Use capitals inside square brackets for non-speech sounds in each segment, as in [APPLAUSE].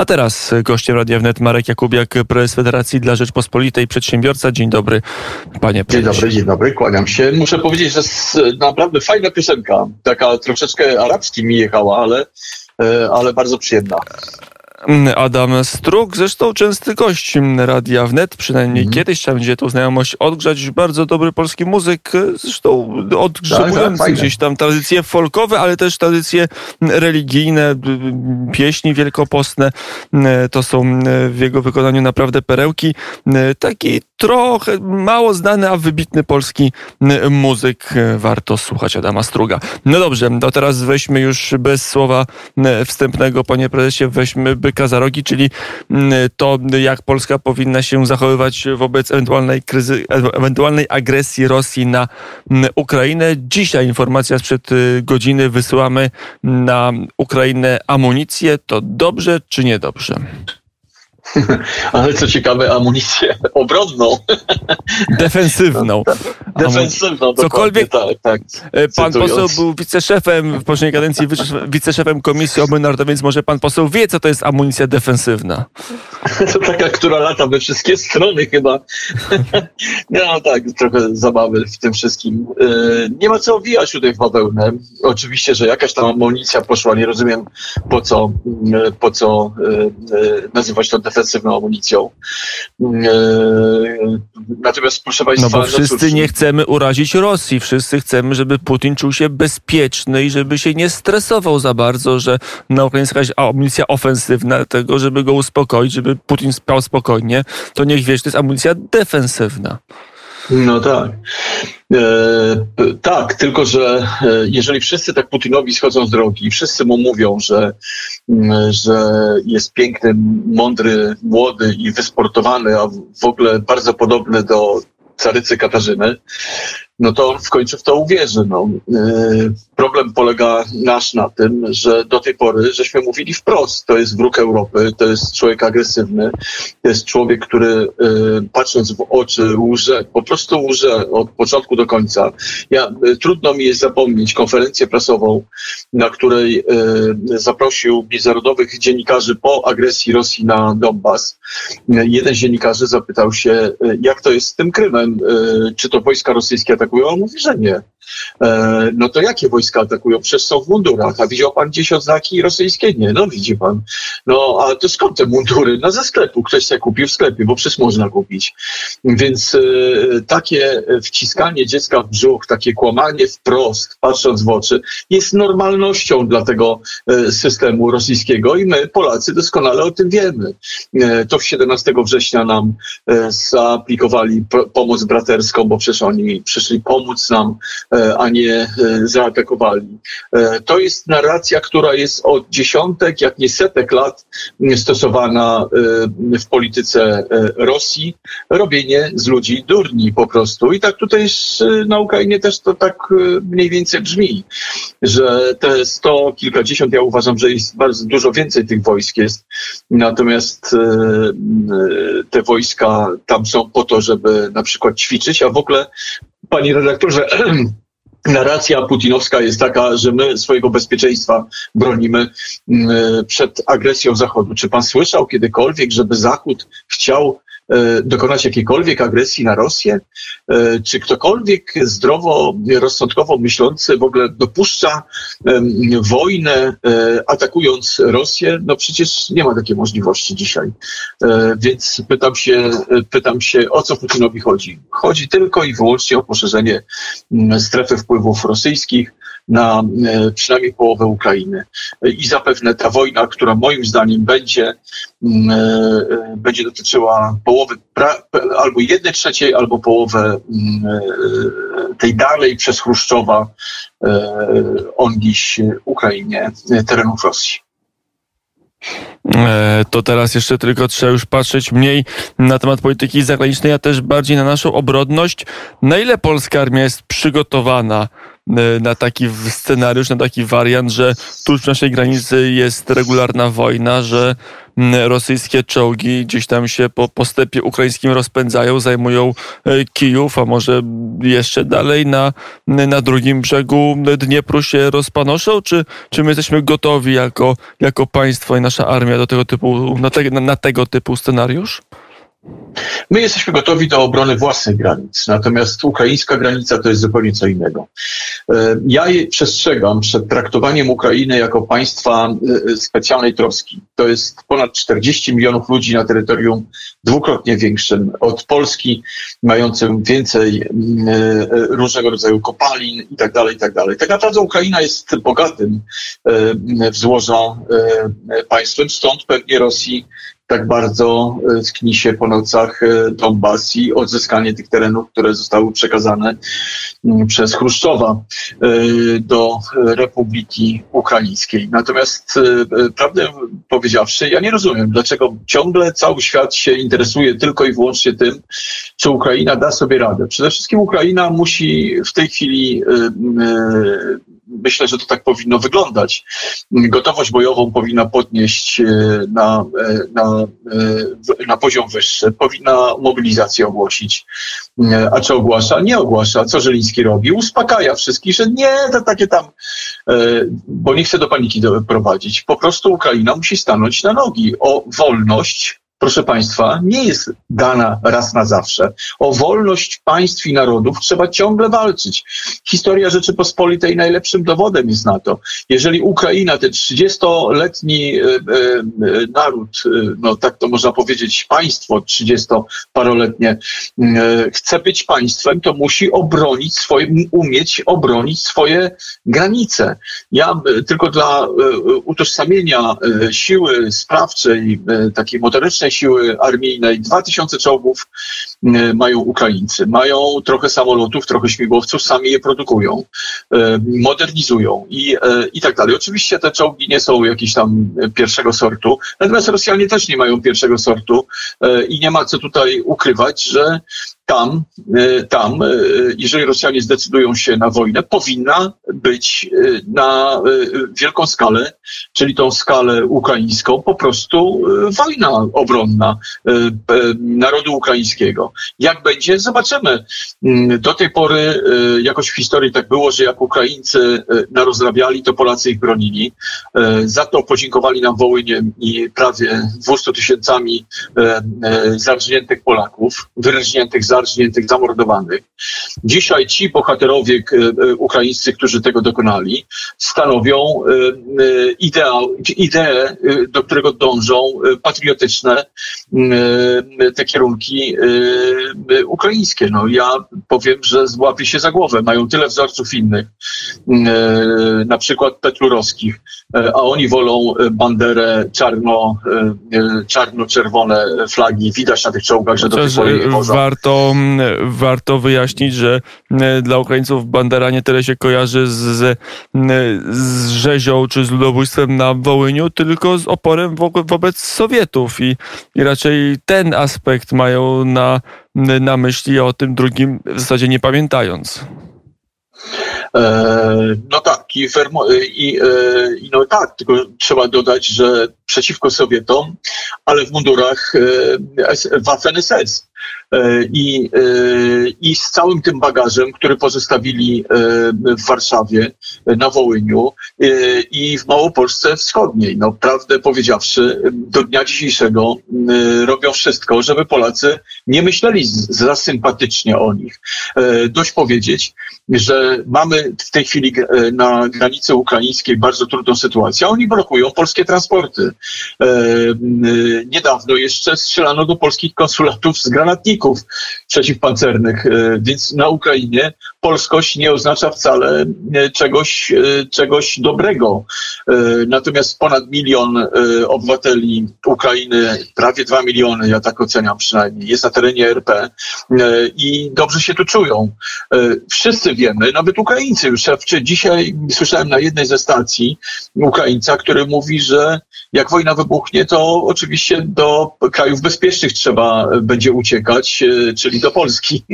A teraz gościem Radia Wnet Marek Jakubiak, prezes Federacji dla Rzeczpospolitej, przedsiębiorca. Dzień dobry, panie prezesie. Dzień dobry, dzień dobry, kłaniam się. Muszę powiedzieć, że jest naprawdę fajna piosenka. Taka troszeczkę arabski mi jechała, ale, e, ale bardzo przyjemna. Adam Struk, zresztą częsty gość Radia Wnet, przynajmniej mm. kiedyś trzeba będzie tą znajomość odgrzać. Bardzo dobry polski muzyk, zresztą odgrzebujący tak, tak, gdzieś tam tradycje folkowe, ale też tradycje religijne, pieśni wielkopostne. To są w jego wykonaniu naprawdę perełki. Taki trochę mało znany, a wybitny polski muzyk. Warto słuchać Adama Struga. No dobrze, to teraz weźmy już bez słowa wstępnego, panie prezesie, weźmy byka za rogi, czyli to, jak Polska powinna się zachowywać wobec ewentualnej, kryzy, ewentualnej agresji Rosji na Ukrainę. Dzisiaj informacja sprzed y, godziny wysyłamy na Ukrainę amunicję. To dobrze czy niedobrze? [LAUGHS] Ale co ciekawe, amunicję obronną. Defensywną. [LAUGHS] Defensywną, Cokolwiek. Tak, tak. E, pan poseł był wiceszefem w poprzedniej kadencji, wiceszefem Komisji Obrony Narodowej, więc może pan poseł wie, co to jest amunicja defensywna. [LAUGHS] To taka, która lata we wszystkie strony chyba. No tak, trochę zabawy w tym wszystkim. E, nie ma co owijać tutaj w bawełnę. Oczywiście, że jakaś tam amunicja poszła, nie rozumiem po co, po co e, nazywać to defensywną amunicją. E, natomiast proszę Państwa... No bo wszyscy no cóż, nie chcemy urazić Rosji. Wszyscy chcemy, żeby Putin czuł się bezpieczny i żeby się nie stresował za bardzo, że na Ukrainie jest jakaś amunicja ofensywna, tego, żeby go uspokoić, żeby Putin spał spokojnie, to niech wie, że to jest amunicja defensywna. No tak. E, tak, tylko że e, jeżeli wszyscy tak Putinowi schodzą z drogi, wszyscy mu mówią, że, że jest piękny, mądry, młody i wysportowany, a w ogóle bardzo podobny do carycy Katarzyny, no to w końcu w to uwierzy. No. Yy, problem polega nasz na tym, że do tej pory żeśmy mówili wprost, to jest wróg Europy, to jest człowiek agresywny, to jest człowiek, który yy, patrząc w oczy łże, po prostu łże od początku do końca. Ja, yy, trudno mi jest zapomnieć konferencję prasową, na której zaprosił międzynarodowych dziennikarzy po agresji Rosji na Donbas. Jeden z dziennikarzy zapytał się, jak to jest z tym Krymem, czy to wojska rosyjskie atakują atakują? Mówi, że nie. E, no to jakie wojska atakują? Przecież są w mundurach. A widział pan gdzieś oznaki rosyjskie? Nie, no widzi pan. No a to skąd te mundury? No ze sklepu. Ktoś sobie kupił w sklepie, bo przecież można kupić. Więc e, takie wciskanie dziecka w brzuch, takie kłamanie wprost, patrząc w oczy, jest normalnością dla tego e, systemu rosyjskiego i my, Polacy, doskonale o tym wiemy. E, to w 17 września nam e, zaaplikowali pomoc braterską, bo przecież oni przyszli pomóc nam, e, a nie e, zaatakowali. E, to jest narracja, która jest od dziesiątek, jak nie setek lat stosowana w polityce Rosji. Robienie z ludzi durni po prostu. I tak tutaj na Ukrainie też to tak mniej więcej brzmi, że te sto kilkadziesiąt, ja uważam, że jest bardzo dużo więcej tych wojsk jest. Natomiast te wojska tam są po to, żeby na przykład ćwiczyć, a w ogóle Panie redaktorze, [CLEARS THROAT] narracja putinowska jest taka, że my swojego bezpieczeństwa bronimy mm, przed agresją Zachodu. Czy pan słyszał kiedykolwiek, żeby Zachód chciał dokonać jakiejkolwiek agresji na Rosję? E, czy ktokolwiek zdrowo, rozsądkowo myślący w ogóle dopuszcza wojnę e, atakując Rosję? No przecież nie ma takiej możliwości dzisiaj. Więc pytam się, pytam się, o co Putinowi chodzi? Chodzi tylko i wyłącznie o poszerzenie strefy wpływów rosyjskich, na e, przynajmniej połowę Ukrainy. I zapewne ta wojna, która moim zdaniem będzie, mm, e, będzie dotyczyła połowy, albo jednej trzeciej, albo połowę mm, e, tej dalej przez Chruszczowa ongiś Ukrainie terenów Rosji. To teraz jeszcze tylko trzeba już patrzeć mniej na temat polityki zagranicznej, a też bardziej na naszą obrodność. Na ile polska armia jest przygotowana na taki scenariusz, na taki wariant, że tuż przy naszej granicy jest regularna wojna, że rosyjskie czołgi gdzieś tam się po, po stepie ukraińskim rozpędzają, zajmują e, Kijów, a może jeszcze dalej na, na drugim brzegu Dniepru się rozpanoszą? Czy, czy my jesteśmy gotowi jako, jako państwo i nasza armia do tego typu, na, te, na, na tego typu scenariusz? My jesteśmy gotowi do obrony własnych granic, natomiast ukraińska granica to jest zupełnie co innego. E, ja przestrzegam przed traktowaniem Ukrainy jako państwa e, specjalnej troski. To jest ponad 40 milionów ludzi na terytorium dwukrotnie większym od Polski, mającym więcej mm, e, różnego rodzaju kopalin i tak dalej, i tak. Tak naprawdę Ukraina jest bogatym w złoża państwem, stąd pewnie Rosji tak bardzo e, skni się po nocach e, Donbas i odzyskanie tych terenów, które zostały przekazane przez Chruszczowa e, do Republiki Ukraińskiej. Natomiast prawdę powiedziawszy, ja nie rozumiem, dlaczego ciągle cały świat się interesuje tylko i wyłącznie tym, czy Ukraina da sobie radę. Przede wszystkim Ukraina musi w tej chwili myślę, że to tak powinno wyglądać. Gotowość bojową powinna podnieść na, na E, na poziom wyższy, powinna mobilizację ogłosić. E, a czy ogłasza? Nie ogłasza. Co Żeliński robi? Uspokaja wszystkich, że nie, to takie tam, e, bo nie chce do paniki doprowadzić. Po prostu Ukraina musi stanąć na nogi. O wolność proszę Państwa, nie jest dana raz na zawsze. O wolność państw i narodów trzeba ciągle walczyć. Historia Rzeczypospolitej najlepszym dowodem jest na to. Jeżeli Ukraina, ten 30-letni e, e, naród, e, no tak to można powiedzieć, państwo 30-paroletnie, chce być państwem, to musi obronić swoje, umieć obronić swoje granice. Ja tylko dla utożsamienia siły sprawczej, takiej motorycznej, siły armijnej. 2000 czołgów e, mają Ukraińcy. Mają trochę samolotów, trochę śmigłowców, sami je produkują, e, modernizują i, e, i tak dalej. Oczywiście te czołgi nie są jakieś tam pierwszego sortu, natomiast Rosjanie też nie mają pierwszego sortu i nie ma co tutaj ukrywać, że tam, e, tam, e, jeżeli Rosjanie zdecydują się na wojnę, powinna być e, na wielką skalę, czyli tą skalę ukraińską, po prostu wojna obronna narodu ukraińskiego. Jak będzie, zobaczymy. Mm, do tej pory jakoś w historii tak było, że jak Ukraińcy narozrabiali, to Polacy ich bronili. Za to podziękowali nam Wołyniem i prawie 200 tysiącami zarżniętych Polaków, wyrżniętych za zarżniętych, zamordowanych. Dzisiaj ci bohaterowie e, e, ukraińscy, którzy tego dokonali, stanowią e, ideał, ideę, do którego dążą patriotyczne te kierunki ukraińskie. No, ja powiem, że złapię się za głowę. Mają tyle wzorców innych, na przykład petlurowskich, a oni wolą banderę czarno, czarno-czerwone flagi. Widać na tych czołgach, że do tej pory nie Warto warto wyjaśnić, że e, dla Ukraińców Bandera nie tyle się kojarzy z, z, z rzezią czy z ludobójstwem na Wołyniu, tylko z oporem wo wobec Sowietów i, i raczej ten aspekt mają na, na myśli, o tym drugim w zasadzie nie pamiętając. E, no tak, i, i, e, i, no tak, tylko trzeba dodać, że przeciwko Sowietom, ale w mundurach Waffen-SS. E, i, e, i z całym tym bagażem, który pozostawili e, w Warszawie, na Wołyniu i w Małopolsce Wschodniej. No, prawdę powiedziawszy, do dnia dzisiejszego robią wszystko, żeby Polacy nie myśleli za sympatycznie o nich. Dość powiedzieć, że mamy w tej chwili na granicy ukraińskiej bardzo trudną sytuację, oni blokują polskie transporty. Niedawno jeszcze strzelano do polskich konsulatów z granatników przeciwpancernych, e, więc na Ukrainie polskość nie oznacza wcale e, czegoś, e, czegoś dobrego. Natomiast ponad milion obywateli Ukrainy, prawie dwa miliony, ja tak oceniam przynajmniej, jest na terenie RP i dobrze się tu czują. Wszyscy wiemy, nawet Ukraińcy już. Dzisiaj słyszałem na jednej ze stacji Ukraińca, który mówi, że Jak wojna wybuchnie, to oczywiście do krajów bezpiecznych trzeba będzie uciekać, e, czyli do Polski.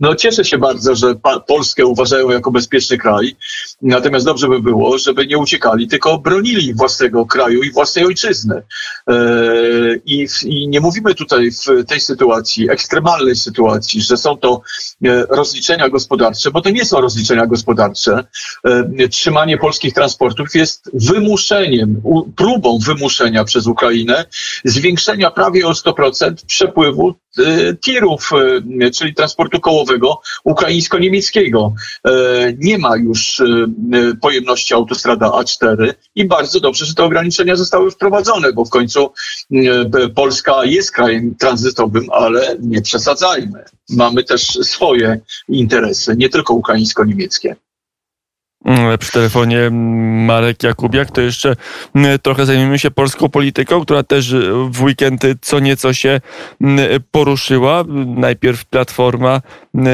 No cieszę się bardzo, że Polskę uważają jako bezpieczny kraj, natomiast dobrze by było, żeby nie uciekali, tylko bronili własnego kraju i własnej ojczyzny. E, I, I nie mówimy tutaj w tej sytuacji, ekstremalnej sytuacji, że są to e, rozliczenia gospodarcze, bo to nie są rozliczenia gospodarcze. Trzymanie polskich transportów jest wymuszeniem, próbą wymuszenia przez Ukrainę zwiększenia prawie o 100% przepływu y, tirów, y, czyli transportu kołowego ukraińsko-niemieckiego. E, nie ma już y, pojemności autostrada A4 i bardzo dobrze, że te ograniczenia zostały wprowadzone, bo w końcu Polska jest krajem tranzytowym, ale nie przesadzajmy. Mamy też swoje interesy, nie tylko ukraińsko-niemieckie. Mm, przy telefonie Marek Jakubiak, to jeszcze mm, trochę zajmiemy się polską polityką, która też w weekendy co nieco się mm, poruszyła. Najpierw Platforma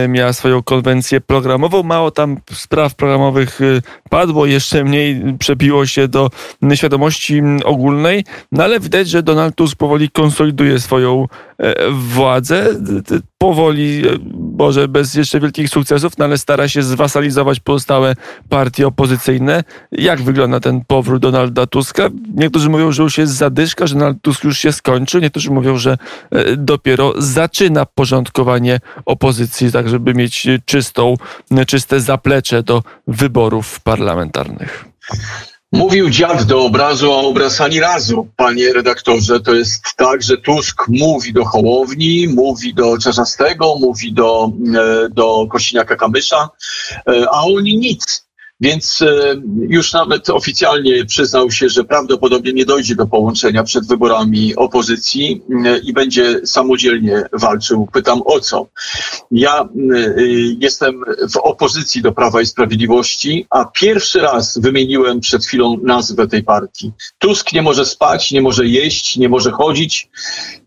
miała swoją konwencję programową, mało tam spraw programowych y, padło, jeszcze mniej przebiło się do świadomości ogólnej, no ale widać, że Donald Tusk powoli konsoliduje swoją władzę. Powoli, e, może bez jeszcze wielkich sukcesów, no ale stara się zwasalizować pozostałe partie opozycyjne. Jak wygląda ten powrót Donalda Tuska? Niektórzy mówią, że już jest zadyszka, że Donald Tusk już się skończył. Niektórzy mówią, że e, dopiero zaczyna porządkowanie opozycji, tak żeby mieć czystą, czyste zaplecze do wyborów parlamentarnych. Mówił dziad do obrazu, a obraz ani razu, panie redaktorze. To jest tak, że Tusk mówi do Hołowni, mówi do Czarzastego, mówi do, e, do Kośniaka-Kamysza, e, a oni nic. Więc e, już nawet oficjalnie przyznał się, że prawdopodobnie nie dojdzie do połączenia przed wyborami opozycji e, i będzie samodzielnie walczył. Pytam o co? Ja e, jestem w opozycji do Prawa i Sprawiedliwości, a pierwszy raz wymieniłem przed chwilą nazwę tej partii. Tusk nie może spać, nie może jeść, nie może chodzić,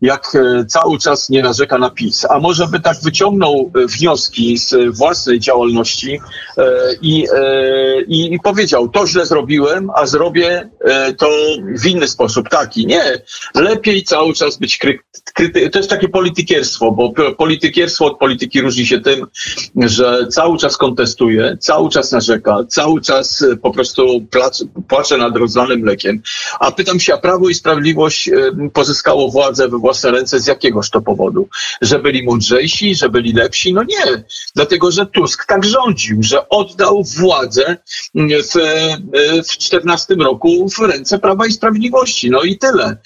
jak cały czas nie narzeka na PiS. A może by tak wyciągnął wnioski z własnej działalności i i, i powiedział, to źle zrobiłem, a zrobię to w inny sposób, taki. Nie, lepiej cały czas być kryty. To jest takie politykierstwo, bo politykierstwo od polityki różni się tym, że cały czas kontestuje, cały czas narzeka, cały czas e, po prostu płacze, płacze nad rozlanym mlekiem. A pytam się, a Prawo i Sprawiedliwość e, pozyskało władzę we własne ręce z jakiegoż to powodu? Że byli mądrzejsi, że byli lepsi? No nie, dlatego że Tusk tak rządził, że oddał władzę w, w 14 roku w ręce Prawa i Sprawiedliwości. No i tyle.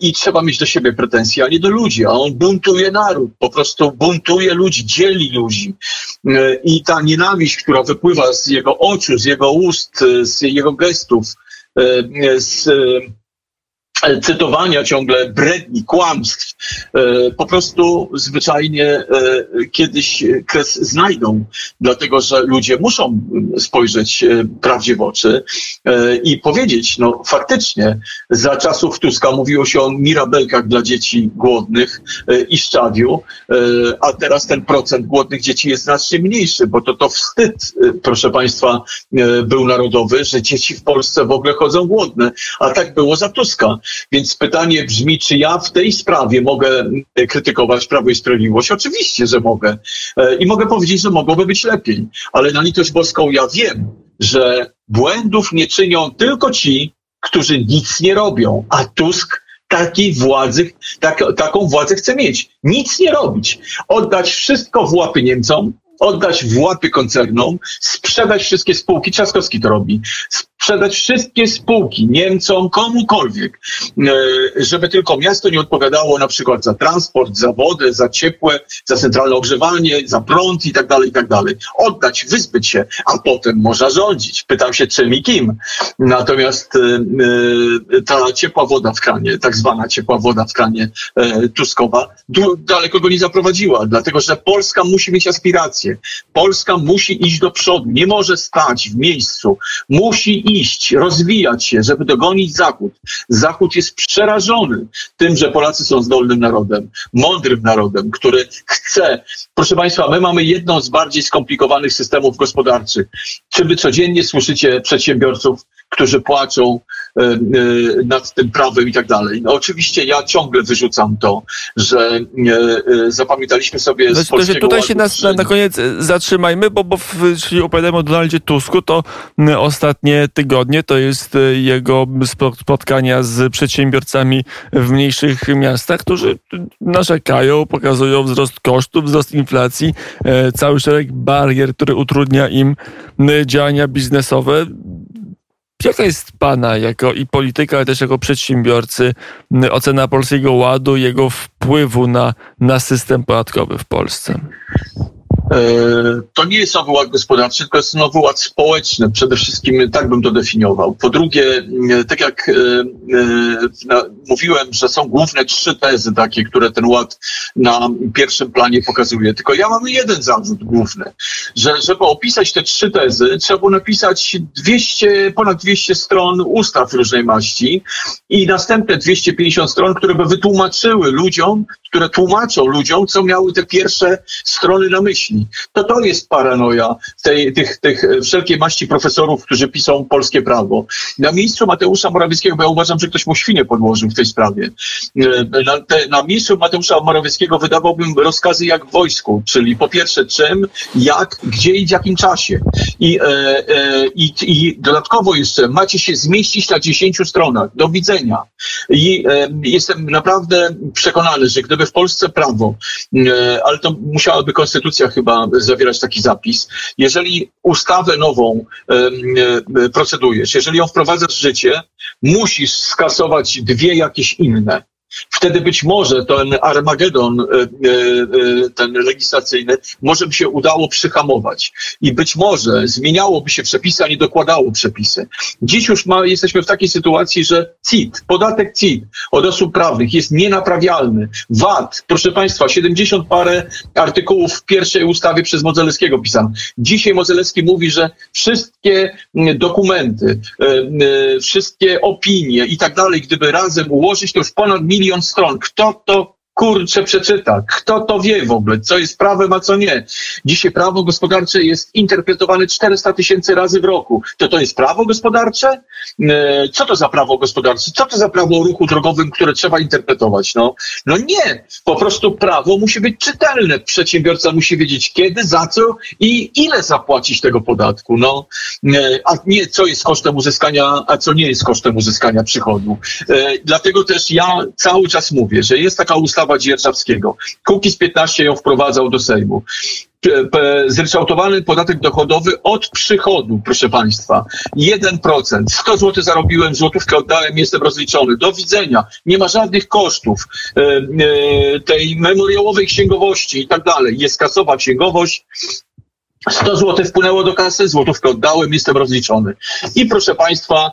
I trzeba mieć do siebie pretensje, a nie do ludzi. A on buntuje naród, po prostu buntuje ludzi, dzieli ludzi. I ta nienawiść, która wypływa z jego oczu, z jego ust, z jego gestów, z cytowania ciągle bredni, kłamstw, e, po prostu zwyczajnie e, kiedyś kres znajdą, dlatego że ludzie muszą spojrzeć e, prawdzie w oczy i powiedzieć, no faktycznie za czasów Tuska mówiło się o mirabelkach dla dzieci głodnych i szczawiu, a teraz ten procent głodnych dzieci jest znacznie mniejszy, bo to to wstyd, proszę Państwa, był narodowy, że dzieci w Polsce w ogóle chodzą głodne, a tak było za Tuska. Więc pytanie brzmi, czy ja w tej sprawie mogę krytykować Prawo i Sprawiedliwość? Oczywiście, że mogę. E, I mogę powiedzieć, że mogłoby być lepiej. Ale na litość boską ja wiem, że błędów nie czynią tylko ci, którzy nic nie robią. A Tusk takiej władzy, tak, taką władzę chce mieć. Nic nie robić. Oddać wszystko w łapy Niemcom, oddać w łapy koncernom, sprzedać wszystkie spółki. Trzaskowski to robi sprzedać wszystkie spółki Niemcom, komukolwiek, e, żeby tylko miasto nie odpowiadało na przykład za transport, za wodę, za ciepłe, za centralne ogrzewanie, za prąd i tak dalej, i tak dalej. Oddać, wyzbyć się, a potem można rządzić. Pytam się czym i kim. Natomiast e, e, ta ciepła woda w kranie, tak zwana ciepła woda w kranie Tuskowa, daleko go nie zaprowadziła, dlatego że Polska musi mieć aspiracje. Polska musi iść do przodu, nie może stać w miejscu, musi iść, rozwijać się, żeby dogonić Zachód. Zachód jest przerażony tym, że Polacy są zdolnym narodem, mądrym narodem, który chce. Proszę Państwa, my mamy jedną z bardziej skomplikowanych systemów gospodarczych. Czy wy codziennie słyszycie przedsiębiorców, którzy płaczą nad tym prawem i tak dalej. No oczywiście ja ciągle wyrzucam to, że zapamiętaliśmy sobie z to, Tutaj się nas, na, na koniec zatrzymajmy, bo, bo w, jeśli opowiadamy o Donaldzie Tusku, to ostatnie tygodnie to jest jego spotkania z przedsiębiorcami w mniejszych miastach, którzy narzekają, pokazują wzrost kosztów, wzrost inflacji, e, cały szereg barier, który utrudnia im działania biznesowe. Jaka jest Pana jako i polityka, ale też jako przedsiębiorcy ocena Polskiego Ładu, jego wpływu na, na system podatkowy w Polsce? E, to nie jest nowy ład gospodarczy, tylko jest nowy ład społeczny. Przede wszystkim tak bym to definiował. Po drugie, e, tak jak e, mówiłem, że są główne trzy tezy takie, które ten ład na pierwszym planie pokazuje. Tylko ja mam jeden zarzut główny, że żeby opisać te trzy tezy, trzeba było napisać 200, ponad 200 stron ustaw różnej maści i następne 250 stron, które by wytłumaczyły ludziom, które tłumaczą ludziom, co miały te pierwsze strony na myśli. To to jest paranoja tej, tych, tych wszelkiej maści profesorów, którzy piszą polskie prawo. Na miejscu Mateusza Morawieckiego, bo ja uważam, że ktoś mu świnie podłożył w tej sprawie. E, na, te, na miejscu Mateusza Morawieckiego wydawałbym rozkazy jak w wojsku, czyli po pierwsze czym, jak, gdzie i w jakim czasie. I, e, e, i, i dodatkowo jeszcze macie się zmieścić na 10 stronach. Do widzenia. I e, jestem naprawdę przekonany, że gdyby w Polsce prawo, e, ale to musiałaby konstytucja chyba zawierać taki zapis, jeżeli ustawę nową e, procedujesz, jeżeli ją wprowadzasz w życie, musisz skasować dwie jakieś inne. Wtedy być może ten Armagedon, e, e, e, ten legislacyjny, może by się udało przyhamować. I być może zmieniałoby się przepisy, a nie dokładało przepisy. Dziś już ma, jesteśmy w takiej sytuacji, że CIT, podatek CIT od osób prawnych jest nienaprawialny. VAT, proszę Państwa, 70 parę artykułów w pierwszej ustawie przez Modzelewskiego pisano. Dzisiaj Modzelewski mówi, że wszystkie dokumenty, wszystkie opinie i tak dalej, gdyby razem ułożyć, to już ponad milion milion stron. Kto to kurczę przeczyta. Kto to wie w ogóle, co jest prawem, a co nie? Dzisiaj prawo gospodarcze jest interpretowane 400 tysięcy razy w roku. To to jest prawo gospodarcze? E, co to za prawo gospodarcze? Co to za prawo o ruchu drogowym, które trzeba interpretować? No, no nie. Po prostu prawo musi być czytelne. Przedsiębiorca musi wiedzieć kiedy, za co i ile zapłacić tego podatku. No, e, a nie co jest kosztem uzyskania, a co nie jest kosztem uzyskania przychodu. E, dlatego też ja cały czas mówię, że jest taka ustawa Jarosława Dzierżawskiego. Kukiz 15 ją wprowadzał do Sejmu zryczałtowany podatek dochodowy od przychodu, proszę Państwa. 1%. 100 zł zarobiłem, złotówkę oddałem, jestem rozliczony. Do widzenia. Nie ma żadnych kosztów e, e, tej memoriałowej księgowości i tak dalej. Jest kasowa księgowość. 100 zł wpłynęło do kasy, złotówkę oddałem, jestem rozliczony. I proszę Państwa,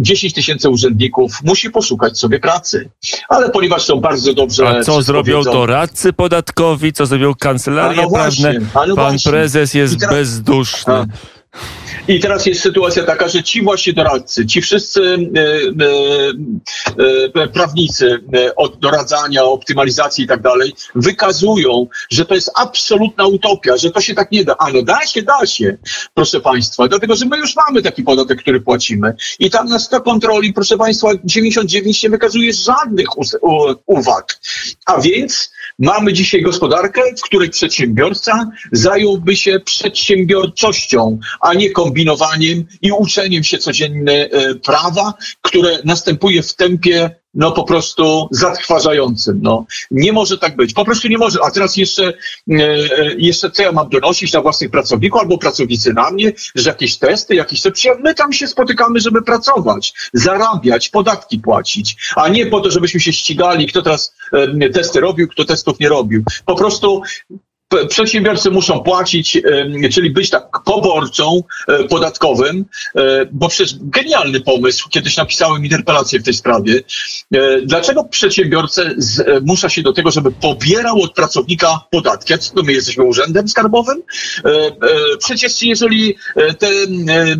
10 tysięcy urzędników musi poszukać sobie pracy. Ale ponieważ są bardzo dobrze. A co zrobią doradcy podatkowi, co zrobią kancelarie no prawne? Pan właśnie. prezes jest bezduszny. A. I teraz jest sytuacja taka, że ci właśnie doradcy, ci wszyscy e, e, e, prawnicy od doradzania, optymalizacji i tak dalej, wykazują, że to jest absolutna utopia, że to się tak nie da. A no da się, da się, proszę Państwa, dlatego, że my już mamy taki podatek, który płacimy. I tam na 100 kontroli, proszę Państwa, 99 nie wykazuje żadnych uwag. A więc mamy dzisiaj gospodarkę, w której przedsiębiorca zająłby się przedsiębiorczością, a nie kombinowaniem i uczeniem się codziennie e, prawa, które następuje w tempie no po prostu zatrważającym. No. Nie może tak być. Po prostu nie może. A teraz jeszcze, e, e, jeszcze co ja mam donosić na własnych pracowników albo pracownicy na mnie, że jakieś testy, jakieś te my tam się spotykamy, żeby pracować, zarabiać, podatki płacić, a nie po to, żebyśmy się ścigali, kto teraz testy robił, kto testów nie robił. Po prostu przedsiębiorcy muszą płacić, czyli być tak poborczą e, podatkowym, e, bo przecież genialny pomysł, kiedyś napisałem interpelację w tej sprawie. E, dlaczego przedsiębiorcę zmusza się do tego, żeby pobierał od pracownika podatki? A co my jesteśmy urzędem skarbowym? Przecież jeżeli te,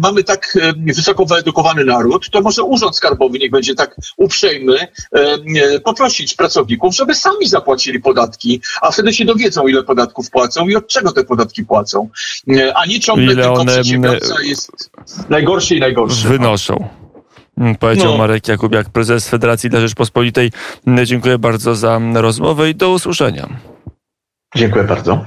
mamy tak wysoko wyedukowany naród, to może urząd skarbowy niech będzie tak uprzejmy poprosić pracowników, żeby sami zapłacili podatki, a wtedy się dowiedzą, ile podatków podatków płacą i od czego te podatki płacą. A nie ciągle ile tylko one, przedsiębiorca jest... najgorsi i najgorsi. Wynoszą. Powiedział no. Marek Jakubiak, prezes Federacji dla Rzeczpospolitej. Dziękuję bardzo za rozmowę i do usłyszenia. Dziękuję bardzo.